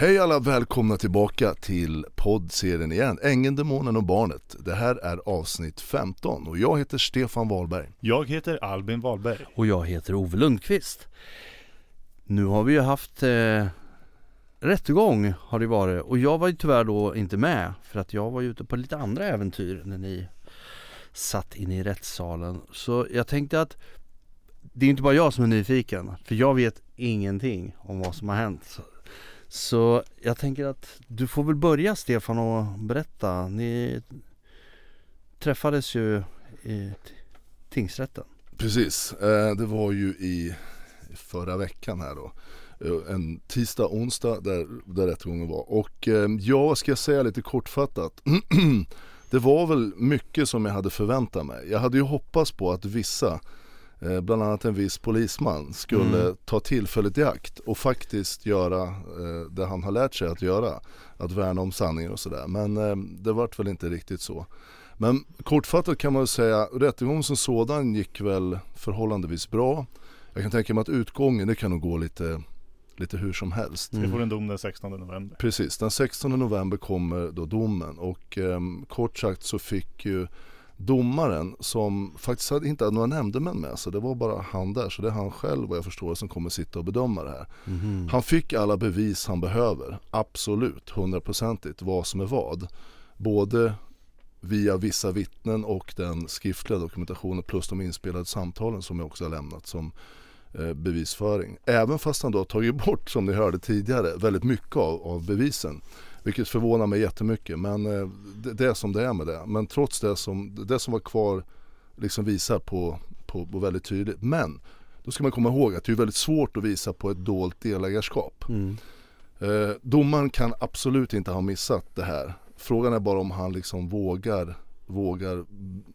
Hej alla, välkomna tillbaka till poddserien igen, Ängeln, Demonen och Barnet. Det här är avsnitt 15 och jag heter Stefan Wahlberg. Jag heter Albin Wahlberg. Och jag heter Ove Lundqvist. Nu har vi ju haft eh, rättegång har det varit och jag var ju tyvärr då inte med för att jag var ute på lite andra äventyr när ni satt inne i rättssalen. Så jag tänkte att det är inte bara jag som är nyfiken för jag vet ingenting om vad som har hänt. Så, jag tänker att du får väl börja Stefan och berätta. Ni träffades ju i tingsrätten. Precis, eh, det var ju i förra veckan här då. Eh, en tisdag, onsdag där, där rättegången var. Och eh, ja, ja, ska jag säga lite kortfattat. det var väl mycket som jag hade förväntat mig. Jag hade ju hoppats på att vissa Eh, bland annat en viss polisman skulle mm. ta tillfället i akt och faktiskt göra eh, det han har lärt sig att göra. Att värna om sanningen och sådär. Men eh, det vart väl inte riktigt så. Men kortfattat kan man säga, rättegången som sådan gick väl förhållandevis bra. Jag kan tänka mig att utgången, det kan nog gå lite, lite hur som helst. Mm. Vi får en dom den 16 november. Precis, den 16 november kommer då domen och eh, kort sagt så fick ju domaren som faktiskt inte hade några nämndemän med sig. Det var bara han där. Så det är han själv vad jag förstår som kommer sitta och bedöma det här. Mm. Han fick alla bevis han behöver. Absolut, hundraprocentigt vad som är vad. Både via vissa vittnen och den skriftliga dokumentationen plus de inspelade samtalen som jag också har lämnat som eh, bevisföring. Även fast han då har tagit bort, som ni hörde tidigare, väldigt mycket av, av bevisen. Vilket förvånar mig jättemycket men eh, det, det är som det är med det. Men trots det som, det som var kvar liksom visar på, på, på väldigt tydligt. Men då ska man komma ihåg att det är väldigt svårt att visa på ett dolt delägarskap. Mm. Eh, domaren kan absolut inte ha missat det här. Frågan är bara om han liksom vågar, vågar,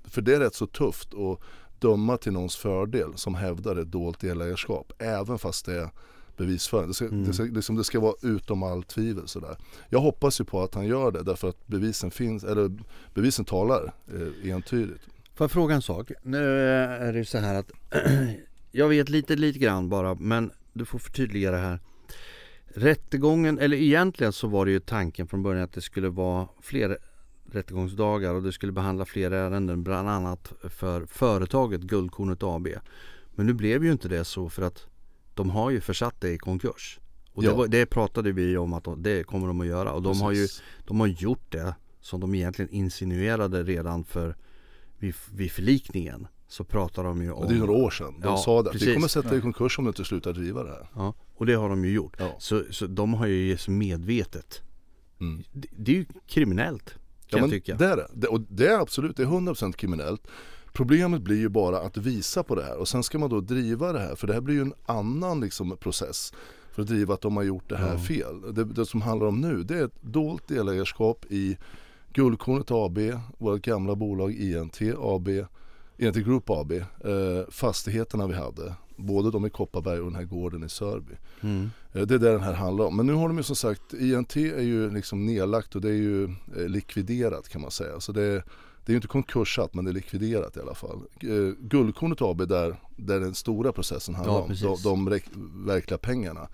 för det är rätt så tufft att döma till någons fördel som hävdar ett dolt delägarskap. Även fast det är bevisföring. Det ska, mm. det, ska, liksom, det ska vara utom all tvivel. Sådär. Jag hoppas ju på att han gör det därför att bevisen finns, eller bevisen talar eh, entydigt. Får jag fråga en sak? Nu är det så här att jag vet lite, lite grann bara men du får förtydliga det här. Rättegången, eller egentligen så var det ju tanken från början att det skulle vara fler rättegångsdagar och det skulle behandla fler ärenden bland annat för företaget Guldkornet AB. Men nu blev ju inte det så för att de har ju försatt det i konkurs. Och ja. det, var, det, pratade vi om att de, det kommer de att göra och de har ju de har gjort det som de egentligen insinuerade redan för vid, vid förlikningen så pratar de ju om Det är några år sedan. De ja, sa det. Precis. Vi kommer sätta i konkurs om du inte slutar driva det här. Ja, och det har de ju gjort. Ja. Så, så de har ju medvetet. Mm. Det, det, är ju kriminellt. Kan ja, jag tycka. Det är det. Och det är absolut, det är 100% kriminellt. Problemet blir ju bara att visa på det här och sen ska man då driva det här för det här blir ju en annan liksom process för att driva att de har gjort det här ja. fel. Det, det, som handlar om nu det är ett dolt delägarskap i Guldkornet AB, vårt gamla bolag INT AB, INT Group AB, eh, fastigheterna vi hade. Både de i Kopparberg och den här gården i Sörby. Mm. Eh, det är det den här handlar om. Men nu har de ju som sagt, INT är ju liksom nedlagt och det är ju eh, likviderat kan man säga. Så det det är ju inte konkursat men det är likviderat i alla fall. Eh, Guldkornet AB där, där den stora processen handlar ja, om, de, de verkliga pengarna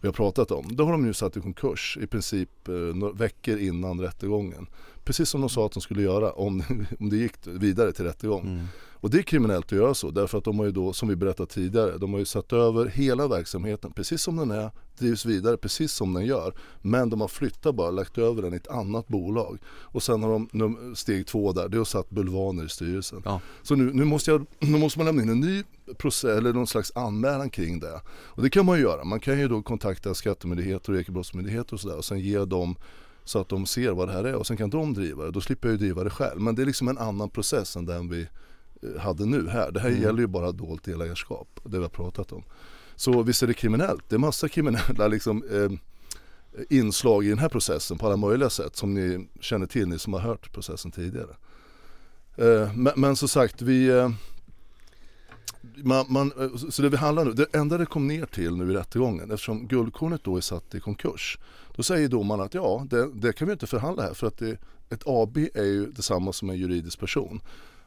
vi har pratat om. Då har de ju satt i konkurs i princip eh, veckor innan rättegången. Precis som de sa att de skulle göra om, om det gick vidare till rättegång. Mm. Och det är kriminellt att göra så därför att de har ju då, som vi berättade tidigare, de har ju satt över hela verksamheten precis som den är, drivs vidare precis som den gör. Men de har flyttat bara, lagt över den i ett annat bolag. Och sen har de steg två där, det har satt bulvaner i styrelsen. Ja. Så nu, nu, måste jag, nu måste man lämna in en ny process eller någon slags anmälan kring det. Och det kan man ju göra, man kan ju då kontakta skattemyndigheter och ekobrottsmyndigheter och sådär och sen ge dem så att de ser vad det här är och sen kan de driva det. Då slipper jag ju driva det själv. Men det är liksom en annan process än den vi eh, hade nu här. Det här mm. gäller ju bara dolt delägarskap, det vi har pratat om. Så visst är det kriminellt. Det är massa kriminella liksom, eh, inslag i den här processen på alla möjliga sätt som ni känner till, ni som har hört processen tidigare. Eh, men, men som sagt, vi eh, man, man, eh, så det vi handlar nu, det enda det kom ner till nu i rättegången eftersom guldkornet då är satt i konkurs. Då säger domaren att ja, det, det kan vi inte förhandla här för att det, ett AB är ju detsamma som en juridisk person.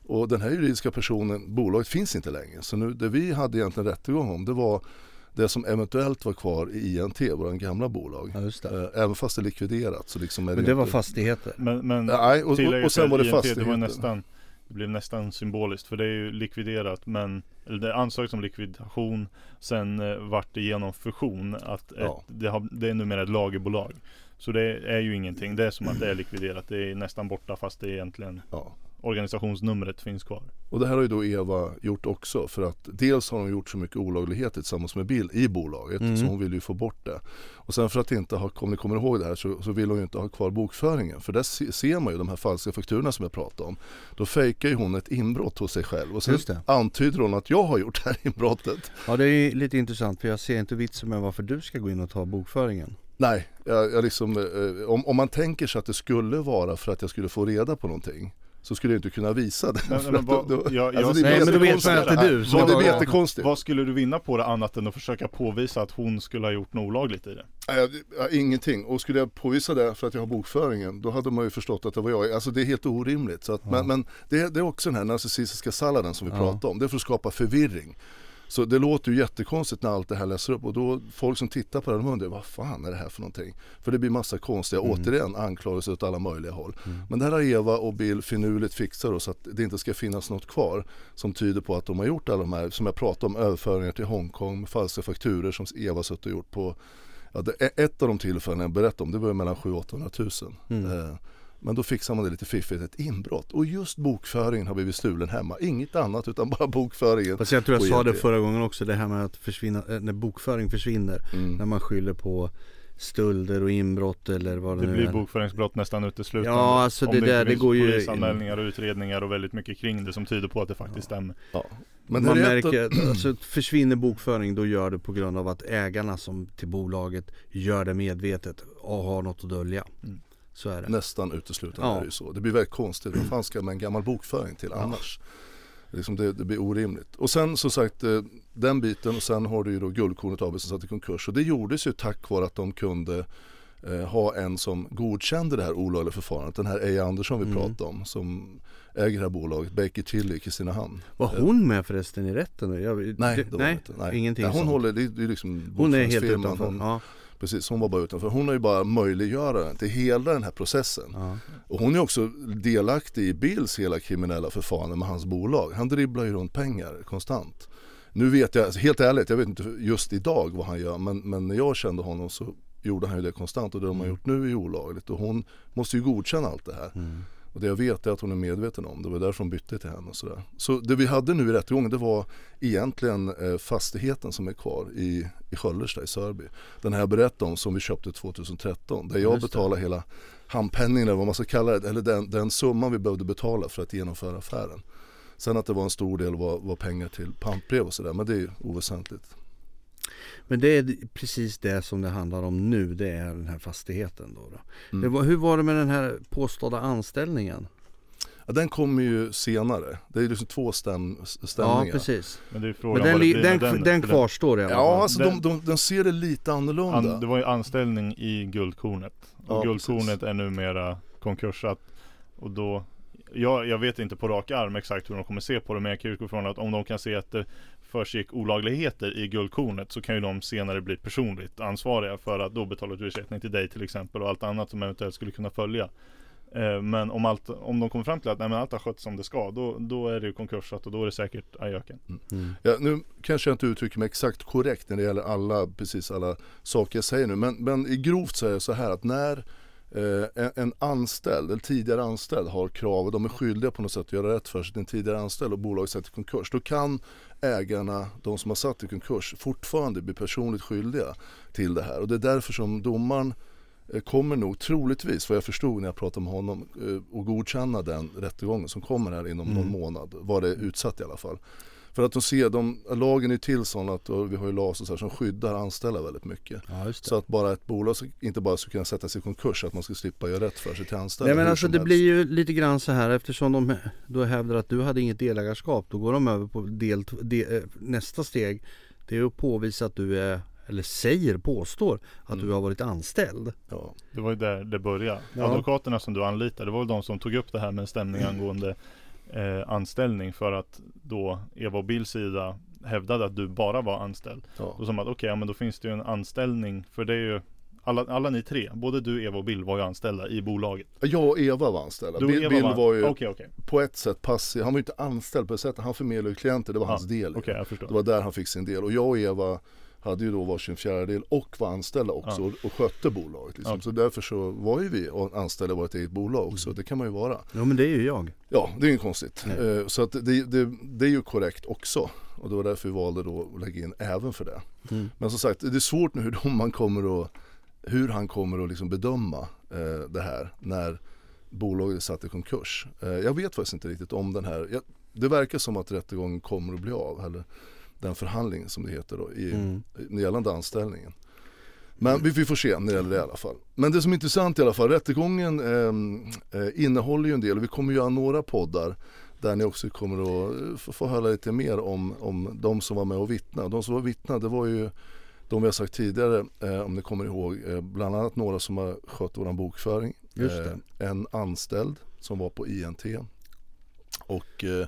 Och den här juridiska personen, bolaget finns inte längre. Så nu, det vi hade egentligen rättegång om det var det som eventuellt var kvar i INT, våra gamla bolag. Ja, just det. Eh, Även fast det likviderat så liksom är Men det var inte- fastigheter. Men, men Nej, och, och, och sen var det INT, fastigheter. Det var nästan Det blev nästan symboliskt för det är ju likviderat men Eller det ansöks om likvidation Sen eh, vart det genom fusion att ett, Ja. det, har, det är numera ett lagerbolag Så det är ju ingenting Det är som att det är likviderat Det är nästan borta fast det är egentligen Ja. Organisationsnumret finns kvar Och det här har ju då Eva gjort också för att dels har hon gjort så mycket olagligheter tillsammans med Bill i bolaget Mm. så hon vill ju få bort det. Och sen för att inte ha, om ni kommer ihåg det här så, så vill hon ju inte ha kvar bokföringen för där se, ser man ju de här falska fakturorna som jag pratade om. Då fejkar ju hon ett inbrott hos sig själv och sen antyder hon att jag har gjort det här inbrottet. Ja det är lite intressant för jag ser inte vitsen med varför du ska gå in och ta bokföringen. Nej, jag, jag liksom, eh, om, om man tänker sig att det skulle vara för att jag skulle få reda på någonting så skulle jag inte kunna visa det. Men vad- då- jag- alltså jag- det är Nej, men då vet man att det är du, så det vad- är jättekonstigt. Vad skulle du vinna på det annat än att försöka påvisa att hon skulle ha gjort något olagligt i det? Nej, jag- ingenting. Och skulle jag påvisa det för att jag har bokföringen då hade man ju förstått att det var jag. Alltså det är helt orimligt. Så att, Men, men det, det är också den här narcissistiska salladen som vi Ja. pratade om. Det är för att skapa förvirring. Så det låter ju jättekonstigt när allt det här läser upp och då folk som tittar på det de undrar vad fan är det här för någonting? För det blir massa konstiga, Mm. återigen anklagelser åt alla möjliga håll. Men det här har Eva och Bill finurligt fixat då, så att det inte ska finnas något kvar som tyder på att de har gjort alla de här, som jag pratade om, överföringar till Hongkong falska fakturer som Eva suttit och gjort på Ja, det, ett av de tillfällena jag berättade om det var mellan 700 800 000. Mm. Eh, men då fixar man det lite fiffigt, ett inbrott. Och just bokföringen har blivit stulen hemma. Inget annat utan bara bokföringen. Fast jag tror jag sa det förra gången också det här med att försvinna, eh, när bokföring försvinner. Mm. När man skyller på stölder och inbrott eller vad det, Det nu blir är. bokföringsbrott nästan uteslutande. Ja, alltså det inte där, det går ju- Polisanmälningar och utredningar och väldigt mycket kring det som tyder på att det faktiskt stämmer. Ja. Men det man märker, alltså försvinner bokföring då gör det på grund av att ägarna som till bolaget gör det medvetet och har något att dölja. Mm. Så är det. Nästan uteslutande Ja. är det ju så. Det blir väldigt konstigt. Vad fan ska man en gammal bokföring till annars? Liksom det, det blir orimligt. Och sen som sagt eh, den biten och sen har du ju då Guldkornet AB som satt i konkurs. Och det gjordes ju tack vare att de kunde eh, ha en som godkände det här olagliga förfarandet. Den här Eja Andersson vi Mm. pratade om som äger det här bolaget, Baker Tilly i Kristinehamn. Var hon med förresten i rätten? Jag, Nej, det, det var nej, inte. Nej. ingenting Nej, hon sånt. håller, det, det är liksom Hon är helt utanför. Hon, Ja, Precis, hon var bara utanför. Hon har ju bara möjliggöraren till hela den här processen. ja. Och hon är också delaktig i Bills hela kriminella förfarande med hans bolag. Han dribblar ju runt pengar konstant. Nu vet jag, alltså helt ärligt, jag vet inte just idag vad han gör men, men när jag kände honom så gjorde han ju det konstant och det de har gjort nu är ju olagligt och hon måste ju godkänna allt det här. Mm. Och det jag vet är att hon är medveten om det, var därför hon bytte till henne och sådär. Så det vi hade nu i rättegången det var egentligen eh, fastigheten som är kvar i, i Sköllersta i Sörby. Den här jag berättade om som vi köpte 2013 där jag betalade hela handpenningen eller vad man ska kalla det, eller den, den summan vi behövde betala för att genomföra affären. Sen att det var en stor del var, var pengar till pantbrev och sådär men det är oväsentligt. Men det är precis det som det handlar om nu. Det är den här fastigheten. Då, då. Mm. Det var, hur var det med den här påstådda anställningen? Ja, den kommer ju senare, det är ju liksom två stäm, Ja stämningar. precis. Men det är Men frågan den, vad det den, den, den, kvarstår i alla fall. Ja, alltså Den- de, de, de ser det lite annorlunda. An, det var ju anställning i Guldkornet. Och Ja, Guldkornet precis. är numera konkursat. Och då, jag, jag vet inte på rak arm exakt hur de kommer se på det men jag kan utgå från att om de kan se att det försiggick olagligheter i Guldkornet så kan ju de senare bli personligt ansvariga för att då betala ut ersättning till dig till exempel och allt annat som eventuellt skulle kunna följa. Eh, Men om, allt, om de kommer fram till att nej, men allt har skötts som det ska då, då är det ju konkursat och då är det säkert ajöken. Mm. Ja, nu kanske jag inte uttrycker mig exakt korrekt när det gäller alla, precis alla saker jag säger nu. Men, men i grovt är det så här att när eh, en, en anställd, eller tidigare anställd har krav och de är skyldiga på något sätt att göra rätt för sig en tidigare anställd och bolaget sätter i konkurs. Då kan ägarna, de som har satt i konkurs, fortfarande bli personligt skyldiga till det här. Och det är därför som domaren eh, kommer nog troligtvis, vad jag förstod när jag pratade med honom, eh, att godkänna den rättegången som kommer här inom någon Mm. månad. Var det utsatt i alla fall. För att de ser, de, lagen är till sån att, vi har ju LAS och så här, som skyddar anställda väldigt mycket. Ja, just det. Så att bara ett bolag ska- inte bara ska kunna sätta sig i konkurs, att man ska slippa göra rätt för sig till anställda. Nej men alltså det helst. blir ju lite grann så här eftersom de då hävdar att du hade inget delägarskap. Då går de över på del, de, eh, nästa steg. Det är att påvisa att du är, eller säger, påstår att Mm. du har varit anställd. Ja. Det var ju där det började. Ja. Advokaterna som du anlitade, det var väl de som tog upp det här med stämning angående eh, anställning för att då Eva och Bills sida hävdade att du bara var anställd. Ja. Då sa man att okej, ja, men då finns det ju en anställning för det är ju alla, alla ni tre, både du, Eva och Bill var ju anställda i bolaget. Jag och Eva var anställda. Du Bill, Bill var ju Okej, okej. på ett sätt passiv. Han var ju inte anställd på ett sätt. Han förmedlade klienter. Det var Ja, hans del. Jag Det var där han fick sin del. Och jag och Eva hade ju då varsin fjärdedel och var anställda också Ja. och, och skötte bolaget. Liksom. Ja. Så därför så var ju vi anställda i vårt eget bolag också. Det kan man ju vara. Ja men det är ju jag. Ja, det är inget konstigt. Nej. Eh, Så att det, det, det är ju korrekt också. Och det var därför vi valde då att lägga in även för det. Mm. Men som sagt, det är svårt nu hur, man kommer att, hur han kommer att liksom bedöma eh, det här när bolaget är satt i konkurs. Eh, jag vet faktiskt inte riktigt om den här, jag, det verkar som att rättegången kommer att bli av. Eller den förhandling som det heter då i Mm. gällande anställningen. Men vi, vi får se när det gäller det i alla fall. Men det som är intressant i alla fall, rättegången ehm, eh, innehåller ju en del och vi kommer göra några poddar där ni också kommer att eh, få, få höra lite mer om, om de som var med och vittnade. De som var vittnade det var ju de vi har sagt tidigare, eh, om ni kommer ihåg, eh, bland annat några som har skött våran bokföring. Eh, en anställd som var på INT och eh,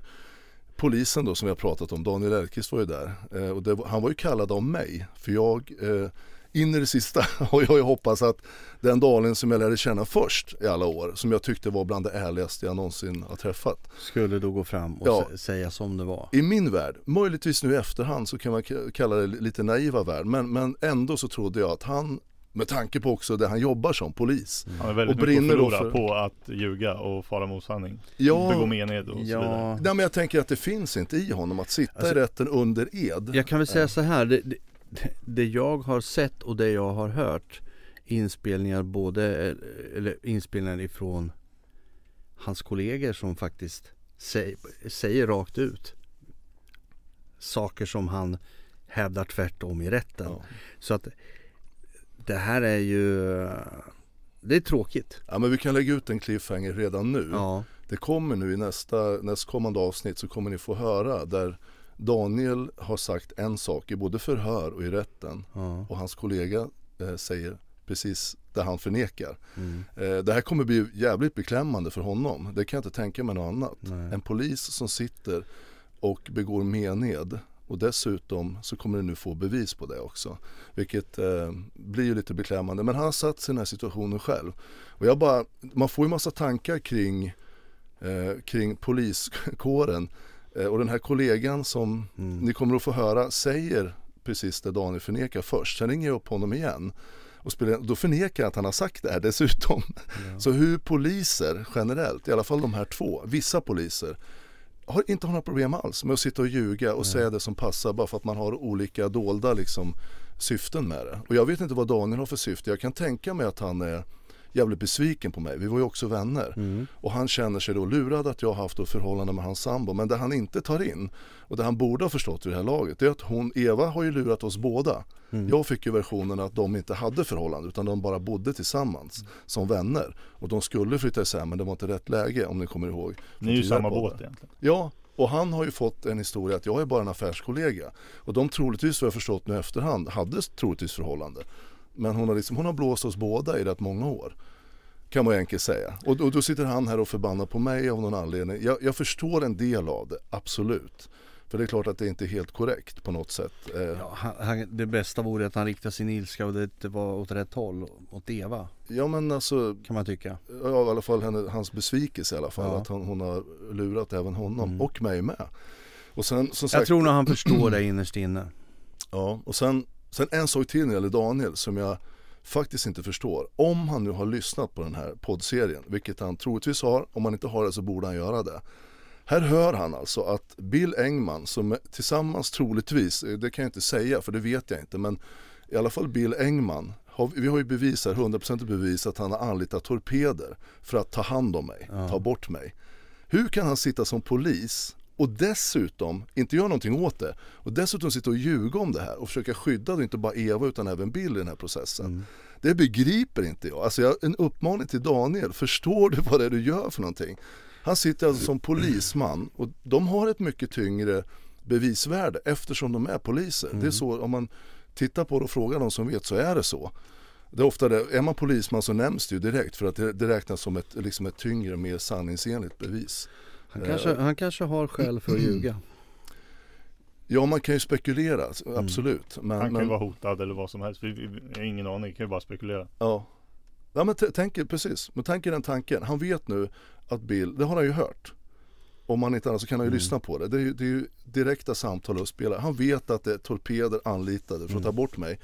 polisen då som vi har pratat om, Daniel Elkist var ju där. Eh, och det han var ju kallad av mig för jag eh, in i det sista har jag ju hoppats att den Daniel som jag lärde känna först i alla år, som jag tyckte var bland det ärligaste jag någonsin har träffat. Skulle då gå fram och Ja. sä- säga som det var. I min värld, möjligtvis nu i efterhand så kan man kalla det lite naiva värld, men, men ändå så trodde jag att han, med tanke på också det han jobbar som polis, Han är väldigt Och mycket att brinner då förlora för- på att ljuga och fara med osanning. Ja. Begå mened och så vidare. Ja, Nej men jag tänker att det finns inte i honom att sitta Alltså- i rätten under ed. jag kan väl säga så här. Det, det, det jag har sett och det jag har hört inspelningar både, eh, eller inspelningar ifrån hans kollegor som faktiskt säger, säger rakt ut saker som han hävdar tvärtom i rätten. Ja. Så att det här är ju, det är tråkigt. Ja men vi kan lägga ut en cliffhanger redan nu. Ja, Det kommer nu i nästa, nästkommande avsnitt så kommer ni få höra där Daniel har sagt en sak i både förhör och i rätten ja. och hans kollega eh, säger precis det han förnekar. Mm. Eh, det här kommer bli jävligt beklämmande för honom. Det kan jag inte tänka mig något annat. Nej. En polis som sitter och begår mened och dessutom så kommer du nu få bevis på det också. Vilket eh, blir ju lite beklämmande. Men han har satt sig i den här situationen själv. Och jag bara, man får ju massa tankar kring, eh, kring poliskåren. Eh, och den här kollegan som Mm. ni kommer att få höra säger precis det Daniel förnekar först. Sen ringer jag upp honom igen. Och spelar, då förnekar jag att han har sagt det här dessutom. Så hur poliser generellt, i alla fall de här två, vissa poliser har inte har några problem alls med att sitta och ljuga och säga det som passar bara för att man har olika dolda liksom, syften med det. Och jag vet inte vad Daniel har för syfte. Jag kan tänka mig att han är jävligt besviken på mig. Vi var ju också vänner. Mm. Och han känner sig då lurad att jag har haft ett förhållande med hans sambo. Men det han inte tar in och det han borde ha förstått i det här laget det är att hon, Eva har ju lurat oss båda. Mm. Jag fick ju versionen att de inte hade förhållande utan de bara bodde tillsammans som vänner. Och de skulle flytta isär men det var inte rätt läge om ni kommer ihåg. Ni är ju samma båt egentligen. Ja, och han har ju fått en historia att jag är bara en affärskollega. Och de troligtvis, vad jag förstått nu efterhand, hade troligtvis förhållande. Men hon har, liksom, hon har blåst oss båda i rätt många år. Kan man enkelt säga. Och, och då sitter han här och förbannar på mig av någon anledning. Jag, jag förstår en del av det, absolut. För det är klart att det inte är helt korrekt på något sätt. Eh, ja. Ja, han, han, det bästa vore att han riktar sin ilska och det, var åt rätt håll, åt Eva men alltså, kan man tycka. ja, i alla fall henne, hans besvikelse i alla fall. Ja. Att han, hon har lurat även honom Mm. och mig med. Och sen som sagt, Jag tror nog han förstår det innerst inne. Ja, och sen, sen en sak till när det gäller Daniel som jag faktiskt inte förstår. Om han nu har lyssnat på den här poddserien, vilket han troligtvis har, om han inte har det så borde han göra det. Här hör han alltså att Bill Engman som tillsammans troligtvis, eh, det kan jag inte säga för det vet jag inte, men i alla fall Bill Engman, vi har ju bevis här, 100% bevis att han har anlitat torpeder för att ta hand om mig, Ja. ta bort mig. Hur kan han sitta som polis och dessutom inte göra någonting åt det och dessutom sitta och ljuga om det här och försöka skydda inte bara Eva utan även Bill i den här processen. Mm. Det begriper inte jag. Alltså jag, en uppmaning till Daniel, förstår du vad det är du gör för någonting? Han sitter alltså som polisman och de har ett mycket tyngre bevisvärde eftersom de är poliser. Det är så, om man tittar på det och frågar de som vet så är det så. Det är ofta det, är man polisman så nämns det ju direkt för att det, det räknas som ett, liksom ett tyngre, mer sanningsenligt bevis. Han kanske, han kanske har skäl för att ljuga. Ja man kan ju spekulera, absolut. Men, Han kan men, ju vara hotad eller vad som helst. Vi, vi, vi har ingen aning, kan ju bara spekulera. Ja. Ja men tänk, precis, men tänk er den tanken. Han vet nu att Bill, det har han ju hört. Om han inte annat så kan han ju lyssna på det. Det är, ju, det är ju direkta samtal och spela. Han vet att det är torpeder anlitade för att ta bort mig.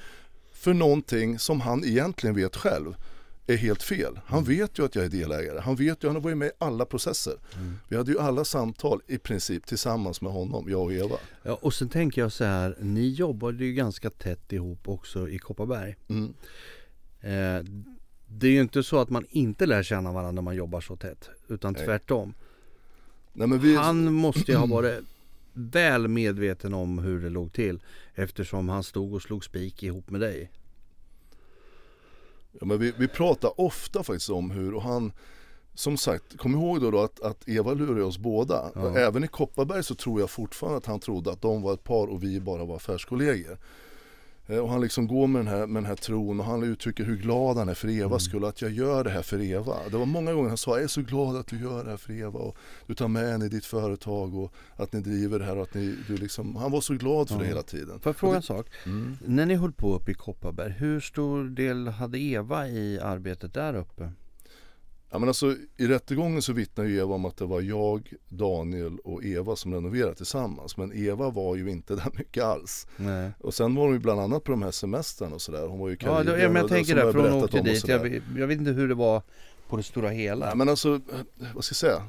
För någonting som han egentligen vet själv är helt fel. Han vet ju att jag är delägare. Han vet ju, han har varit med i alla processer. Vi hade ju alla samtal i princip tillsammans med honom, jag och Eva. Ja, och sen tänker jag så här, ni jobbade ju ganska tätt ihop också i Kopparberg. Mm. Eh, det är ju inte så att man inte lär känna varandra när man jobbar så tätt, utan Nej. tvärtom. Nej, vi, Han måste ju ha varit väl medveten om hur det låg till eftersom han stod och slog spik ihop med dig. Ja, men vi, vi pratar ofta faktiskt om hur, och han som sagt, kom ihåg då, då att, att Eva lurade oss båda. Ja. Även i Kopparberg så tror jag fortfarande att han trodde att de var ett par och vi bara var affärskollegor. Eh, Och han liksom går med den, här, med den här tron och han uttrycker hur glad han är för Evas skull, att jag gör det här för Eva. Det var många gånger han sa, jag är så glad att du gör det här för Eva och du tar med henne i ditt företag och att ni driver det här och att ni, du liksom, han var så glad för Ja. det hela tiden. Får jag fråga en sak? Mm. När ni höll på uppe i Kopparberg, hur stor del hade Eva i arbetet där uppe? Ja, men alltså, I rättegången så vittnar ju Eva om att det var jag, Daniel och Eva som renoverade tillsammans. Men Eva var ju inte där mycket alls. Nej. Och sen var hon ju bland annat på de här semestrarna och sådär. Hon var ju i Ja, Karibien ja, men jag och- tänker det, för hon åkte dit. Jag, jag vet inte hur det var på det stora hela. Nej, men alltså, eh, vad ska jag säga?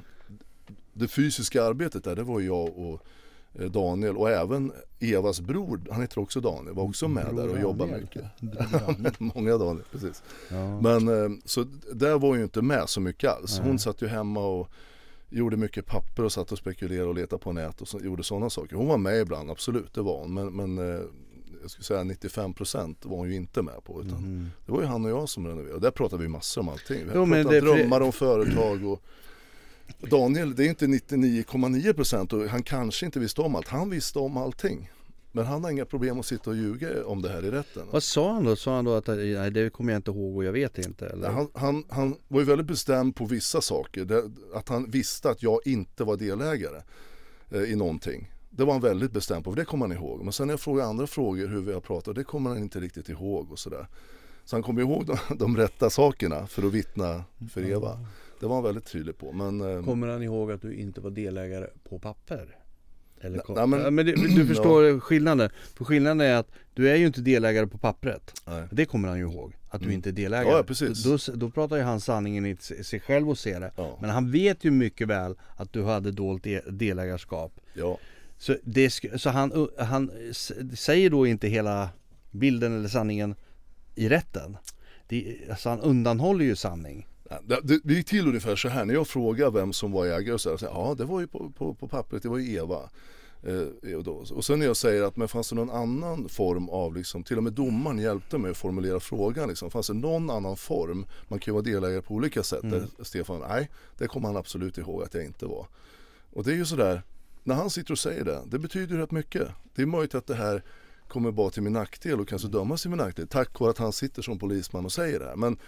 Det fysiska arbetet där, det var jag och Daniel och även Evas bror, han heter också Daniel, var också med där och jobbade mycket. Många Daniel, precis. Ja. Men eh, så där var ju inte med så mycket alls. Hon satt ju hemma och gjorde mycket papper och satt och spekulerade och letade på nät och så, gjorde sådana saker. Hon var med ibland, absolut det var hon. Men, men eh, jag skulle säga 95% var hon ju inte med på. Utan Mhm. Det var ju han och jag som renoverade. Och där pratade vi massor om allting. Vi Jo, pratade det- drömmar om företag och Daniel, det är inte 99,9% och han kanske inte visste om allt. Han visste om allting. Men han har inga problem att sitta och ljuga om det här i rätten. Vad sa han då? Sa han då att nej, det kommer jag inte ihåg och jag vet inte? Eller? Han, han, han var ju väldigt bestämd på vissa saker. Det, att han visste att jag inte var delägare eh, i någonting. Det var han väldigt bestämd på, för det kommer han ihåg. Men sen när jag frågade andra frågor hur vi har pratat, det kommer han inte riktigt ihåg och sådär. Så han kommer ihåg de, de rätta sakerna för att vittna för Eva. Det var han väldigt tydlig på. Men, eh, Kommer han ihåg att du inte var delägare på papper? Eller Nej, nej, men- ja, men du, du förstår skillnaden. För skillnaden är att du är ju inte delägare på pappret. nej. Det kommer han ju ihåg. Att du Mm. inte är delägare. Ja, ja, precis. Då, då pratar ju han sanningen i sig själv och ser det. Ja, Men han vet ju mycket väl att du hade dolt de- delägarskap. ja. Så, det, så han, han säger då inte hela bilden eller sanningen i rätten. Det, alltså han undanhåller ju sanning. Det, det, gick till ungefär så här, när jag frågade vem som var ägare och så här, så här, ja det var ju på, på, på pappret, det var ju Eva. Eh, och, då, och sen när jag säger att men fanns det någon annan form av, liksom, till och med domaren hjälpte mig att formulera frågan. Liksom, fanns det någon annan form, man kan ju vara delägare på olika sätt. Mm. Där Stefan, nej det kommer han absolut ihåg att jag inte var. Och det är ju sådär, när han sitter och säger det, det betyder rätt mycket. Det är möjligt att det här kommer bara till min nackdel och kanske dömas till min nackdel tack vare att han sitter som polisman och säger det här. Men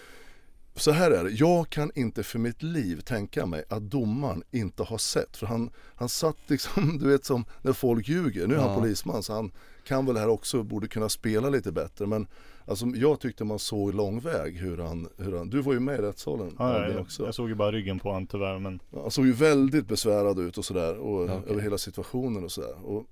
så här är det, jag kan inte för mitt liv tänka mig att domaren inte har sett. För han, han satt liksom, du vet som när folk ljuger. Nu är Ja. han polisman så han kan väl här också, borde kunna spela lite bättre. Men alltså, jag tyckte man såg lång väg hur han, hur han du var ju med i rättssalen Ja, jag, också. jag såg ju bara ryggen på honom tyvärr men Han såg ju väldigt besvärad ut och sådär och Ja, okej. över hela situationen och sådär. Och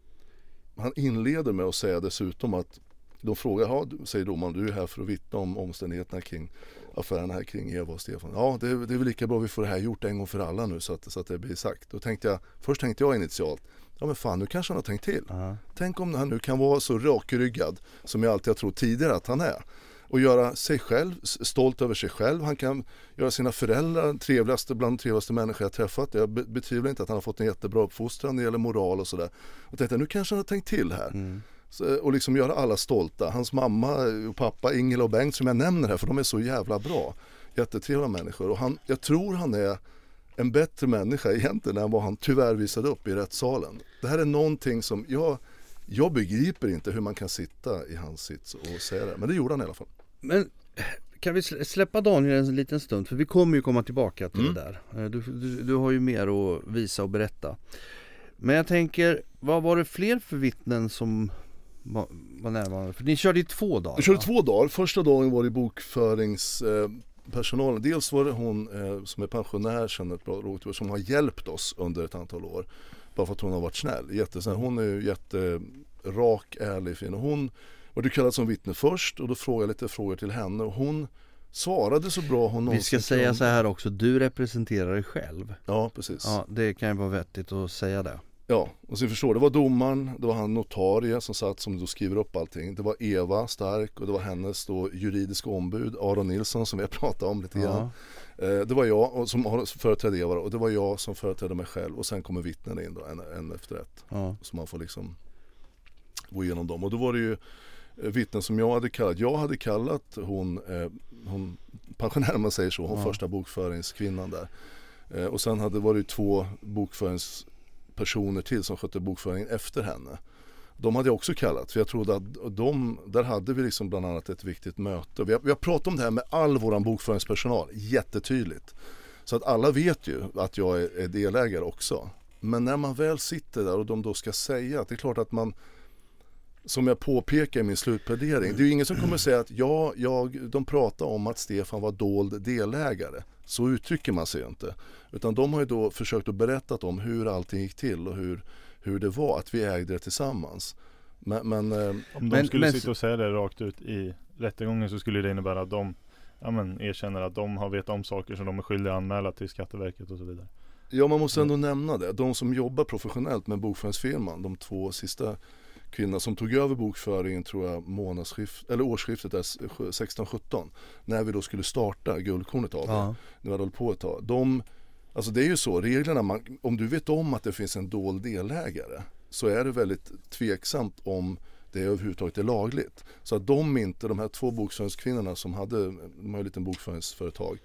han inleder med att säga dessutom att de frågar, ja, säger domaren, du är här för att vittna om omständigheterna kring affärerna här kring Eva och Stefan. Ja, det, är- det är väl lika bra vi får det här gjort en gång för alla nu så att, så att det blir sagt. Då tänkte jag, först tänkte jag initialt, ja men fan nu kanske han har tänkt till. Ja. Tänk om han nu kan vara så rakryggad som jag alltid har trott tidigare att han är. Och göra sig själv stolt över sig själv. Han kan göra sina föräldrar trevligaste, bland de trevligaste människor jag träffat. Jag be- betvivlar inte att han har fått en jättebra uppfostran när det gäller moral och sådär. Och tänkte nu kanske han har tänkt till här. Mm. Och liksom göra alla stolta. Hans mamma och pappa, Ingela och Bengt som jag nämner här för de är så jävla bra. Jättetrevliga människor. Och han, jag tror han är en bättre människa egentligen än vad han tyvärr visade upp i rättssalen. Det här är någonting som jag, jag begriper inte hur man kan sitta i hans sits och säga det. Men det gjorde han i alla fall. Men kan vi slä- släppa Daniel en liten stund? För vi kommer ju komma tillbaka till Mm. det där. Eh, Du, du, du har ju mer att visa och berätta. Men jag tänker, vad var det fler för vittnen som var, var närvarande? För ni körde ju två dagar Vi körde va? två dagar. Första dagen var det bokföringspersonalen. Dels var det hon eh, som är pensionär sedan ett bra råd, som har hjälpt oss under ett antal år. Bara för att hon har varit snäll. Jättesnäll. Hon är ju jätterak, ärlig, fin. Och hon var du kallad som vittne först och då frågade jag lite frågor till henne och hon svarade så bra hon Vi någonsin ska säga så här också, du representerar dig själv Ja precis. Ja, det kan ju vara vettigt att säga det och så förstår det var domaren, det var han notarie som satt som då skriver upp allting. Det var Eva Stark och det var hennes då juridiska ombud Aron Nilsson som vi har pratat om lite grann. Ja, Eh, Det var jag och som företrädde Eva och det var jag som företrädde mig själv och sen kommer vittnen in då en, en efter ett. ja, Så man får liksom gå igenom dem. Och då var det ju eh, vittnen som jag hade kallat. Jag hade kallat hon, eh, hon pensionären om man säger så, hon Ja. första bokföringskvinnan där. Eh, och sen hade var det ju två personer till som skötte bokföringen efter henne. De hade jag också kallat för jag trodde att de, där hade vi liksom bland annat ett viktigt möte. Vi har, vi har pratat om det här med all vår bokföringspersonal jättetydligt. Så att alla vet ju att jag är, är delägare också. Men när man väl sitter där och de då ska säga att det är klart att man som jag påpekar i min slutplädering, det är ju ingen som kommer säga att ja, jag, de pratar om att Stefan var dold delägare. Så uttrycker man sig inte. Utan de har ju då försökt att berätta om hur allting gick till och hur, hur det var att vi ägde det tillsammans. Men, men eh, Om de Men- skulle men- sitta och säga det rakt ut i rättegången så skulle det innebära att de ja, men, erkänner att de har vetat om saker som de är skyldiga att anmäla till Skatteverket och så vidare. Ja man måste ändå nämna det. De som jobbar professionellt med bokföringsfirman, de två sista kvinnorna som tog över bokföringen tror jag månadsskift, eller årsskiftet där 16-17 när vi då skulle starta Guldkornet av ja. vi hade hållit på ett tag. De, alltså det är ju så, reglerna, man, om du vet om att det finns en dold delägare så är det väldigt tveksamt om det överhuvudtaget är lagligt. Så att de inte, de här två bokföringskvinnorna som hade, de har ju en liten bokföringsföretag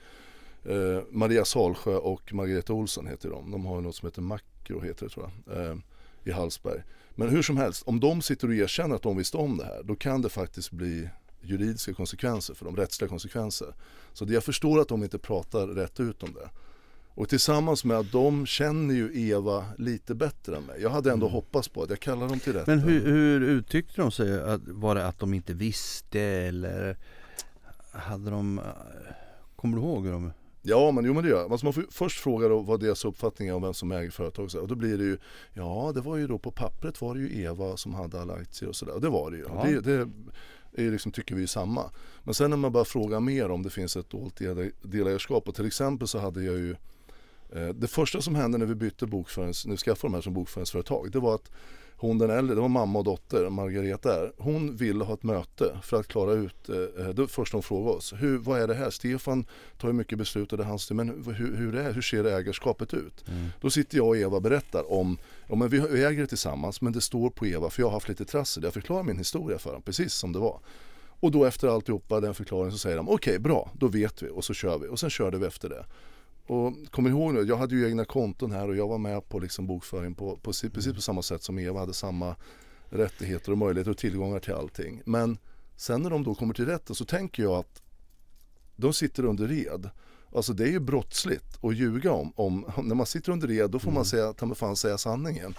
Eh, Maria Salsjö och Margareta Olsson heter de. De har ju något som heter Makro heter det tror jag. Eh, I Hallsberg. Men hur som helst, om de sitter och erkänner att de visste om det här. Då kan det faktiskt bli juridiska konsekvenser för dem, rättsliga konsekvenser. Så jag förstår att de inte pratar rätt ut om det. Och tillsammans med att de känner ju Eva lite bättre än mig. Jag hade ändå hoppats på att jag kallar dem till rätta. Men hur, hur uttryckte de sig? Att, var det att de inte visste eller hade de Kommer du ihåg hur de Ja men jo men det gör. Alltså man får först fråga då vad deras uppfattning är om vem som äger företaget. Och då blir det ju Ja det var ju då på pappret var det ju Eva som hade alla aktier och sådär. Och det var det ju. Ja. Det, det är liksom, tycker vi ju samma. Men sen när man bara frågar mer om det finns ett dolt del- delägarskap. Och till exempel så hade jag ju eh, Det första som hände när vi bytte bokförings, nu skaffade de här som bokföringsföretag. Det var att hon den äldre, det var mamma och dotter, Margareta där. Hon ville ha ett möte för att klara ut, eh, det första hon frågade oss. Hur, vad är det här? Stefan tar ju mycket beslut och det är hans men hur, hur, är, hur ser ägarskapet ut? Då sitter jag och Eva och berättar om, ja, men vi äger det tillsammans men det står på Eva för jag har haft lite trassel. Jag förklarar min historia för honom precis som det var. Och då efter alltihopa den förklaringen så säger de okej bra, då vet vi och så kör vi och sen körde vi efter det. Och kom ihåg nu, jag hade ju egna konton här och jag var med på liksom bokföring på, på, precis på samma sätt som Eva hade samma rättigheter och möjligheter och tillgångar till allting. Men sen när de då kommer till rätten så tänker jag att de sitter under red. Alltså det är ju brottsligt att ljuga om, om när man sitter under red då får man säga, ta mig fan säga sanningen.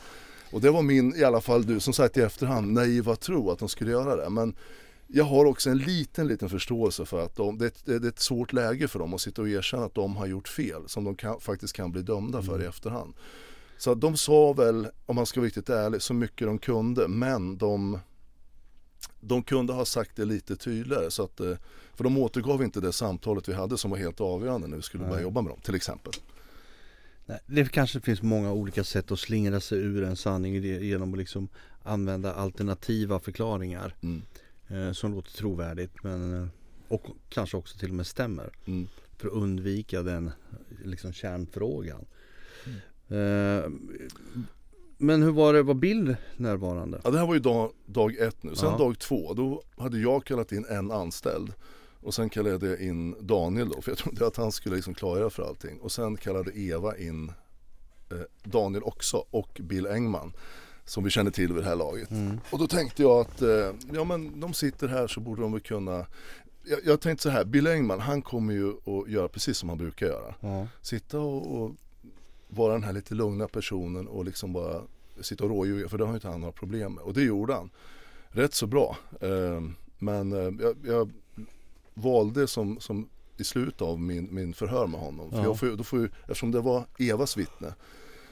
Och det var min, i alla fall du som sagt i efterhand, naiva tro att de skulle göra det. Men jag har också en liten, liten förståelse för att de, det, är ett- det är ett svårt läge för dem att sitta och erkänna att de har gjort fel som de kan, faktiskt kan bli dömda för i efterhand. Så de sa väl, om man ska vara riktigt ärlig, så mycket de kunde men de, de kunde ha sagt det lite tydligare. Så att, eh, för de återgav inte det samtalet vi hade som var helt avgörande när vi skulle börja Nej. jobba med dem till exempel. Nej, Det kanske finns många olika sätt att slingra sig ur en sanning ge- genom att liksom använda alternativa förklaringar Mm. Eh, som låter trovärdigt men eh, och kanske också till och med stämmer Mm. för att undvika den liksom kärnfrågan. Eh, men hur var det, var Bill närvarande? Ja, det här var ju dag, dag ett nu. Sen Ja. dag två, då hade jag kallat in en anställd. Och sen kallade jag in Daniel då, för jag trodde att han skulle liksom klargöra för allting. Och sen kallade Eva in eh, Daniel också och Bill Engman. Som vi känner till vid det här laget. Och då tänkte jag att, eh, ja men de sitter här så borde de väl kunna jag, jag tänkte så här, Bill Engman han kommer ju att göra precis som han brukar göra. Ja. Sitta och, och vara den här lite lugna personen och liksom bara sitta och råljuga för det har ju inte han några problem med. Och det gjorde han. Rätt så bra. Eh, men eh, jag, jag valde som, som i slutet av min, min förhör med honom. För Ja. jag får, då får ju, eftersom det var Evas vittne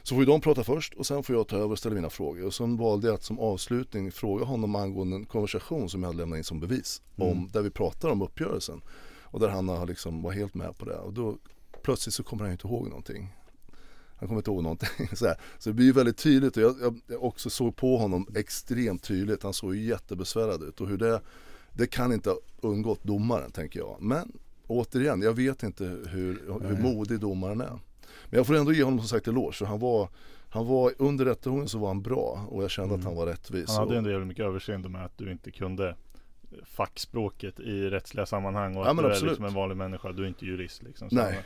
så får ju de prata först och sen får jag ta över och ställa mina frågor. Och sen valde jag att som avslutning fråga honom angående en konversation som jag hade lämnat in som bevis. Om, där vi pratar om uppgörelsen. Och där han har liksom var helt med på det. Och då plötsligt så kommer han inte ihåg någonting. Han kommer inte ihåg någonting. Så, här. så det blir ju väldigt tydligt och jag, jag, jag också såg på honom extremt tydligt. Han såg ju jättebesvärad ut och hur det, det kan inte ha undgått domaren tänker jag. Men återigen, jag vet inte hur, hur modig domaren är. Men jag får ändå ge honom som sagt eloge för han var, han var under rättegången så var han bra och jag kände att han var rättvis. Han hade och, ändå jävligt mycket överseende med att du inte kunde fackspråket i rättsliga sammanhang och Ja, att du är absolut. liksom en vanlig människa, du är inte jurist liksom. Så Nej.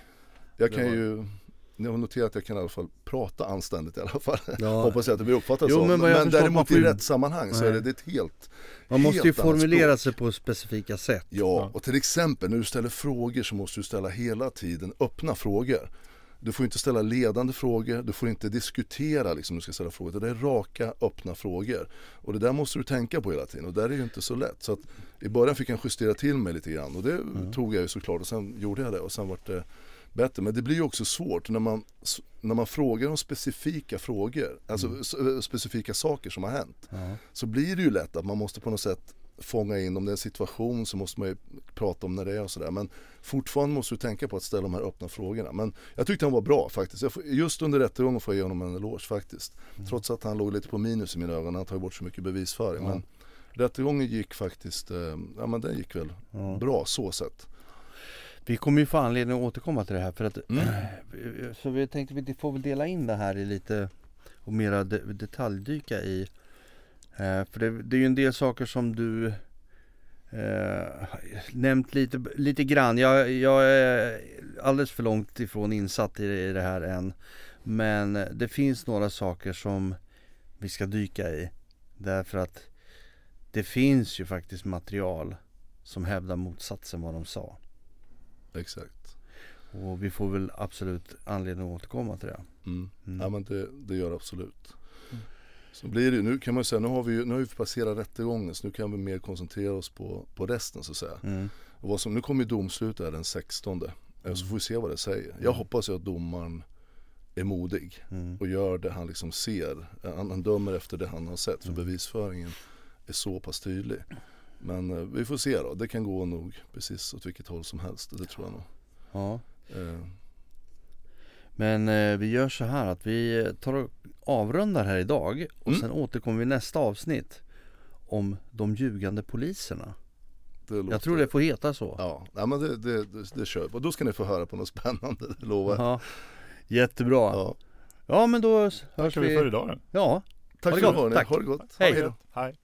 jag kan var- ju jag har noterat att jag kan i alla fall prata anständigt i alla fall. Ja. Hoppas jag att det blir uppfattat Jo, så. men Men, däremot får i ju- rätt sammanhang så är det, det är ett helt Man måste ju helt formulera språk. sig på specifika sätt. Ja, och till exempel när du ställer frågor så måste du ställa hela tiden öppna frågor. Du får inte ställa ledande frågor, du får inte diskutera liksom du ska ställa frågor. Det är raka, öppna frågor. Och det där måste du tänka på hela tiden och där är det ju inte så lätt. Så att i början fick jag justera till mig lite grann och det tog jag ju såklart och sen gjorde jag det och sen vart det bättre. Men det blir ju också svårt när man, när man frågar om specifika frågor, alltså s- specifika saker som har hänt. Så blir det ju lätt att man måste på något sätt fånga in om det är en situation så måste man ju prata om när det är och sådär. Men fortfarande måste du tänka på att ställa de här öppna frågorna. Men jag tyckte han var bra faktiskt. Just under rättegången får jag ge honom en eloge faktiskt. Trots att han låg lite på minus i mina ögon. Han tar bort så mycket bevisföring. Men rättegången gick faktiskt, eh, ja men den gick väl bra så sett. Vi kommer ju få anledning att återkomma till det här för att Mm. Så vi tänkte vi får väl dela in det här i lite och mera de, detaljdyka i För det, det är ju en del saker som du eh, nämnt lite, lite grann. Jag, jag är alldeles för långt ifrån insatt i, i det här än. Men det finns några saker som vi ska dyka i. Därför att det finns ju faktiskt material som hävdar motsatsen vad de sa. Exakt. Och vi får väl absolut anledning att återkomma till det. Mm. Mm. Ja men det, det gör det absolut. Så blir det nu kan man säga, nu har vi ju nu har vi passerat rättegången så nu kan vi mer koncentrera oss på, på resten så att säga. Mm. Och vad som, nu kommer ju domslut där den 16 eh, så får vi se vad det säger. Jag hoppas ju att domaren är modig Mm. och gör det han liksom ser. Han, han dömer efter det han har sett för bevisföringen är så pass tydlig. Men eh, vi får se då, det kan gå nog precis åt vilket håll som helst, det tror jag nog. Ja. Eh, Men eh, vi gör så här att vi tar och avrundar här idag och Mm. sen återkommer vi i nästa avsnitt om de ljugande poliserna. det låter, Jag tror det får heta så. Ja, nej, men det, det, det, det kör vi. Och då ska ni få höra på något spännande, det lovar jag. Ja. Jättebra. Ja. Ja. men då hörs Tackar vi för idag då. Ja, Tack för att ni Tack. Ha det gott. Hej. Hej.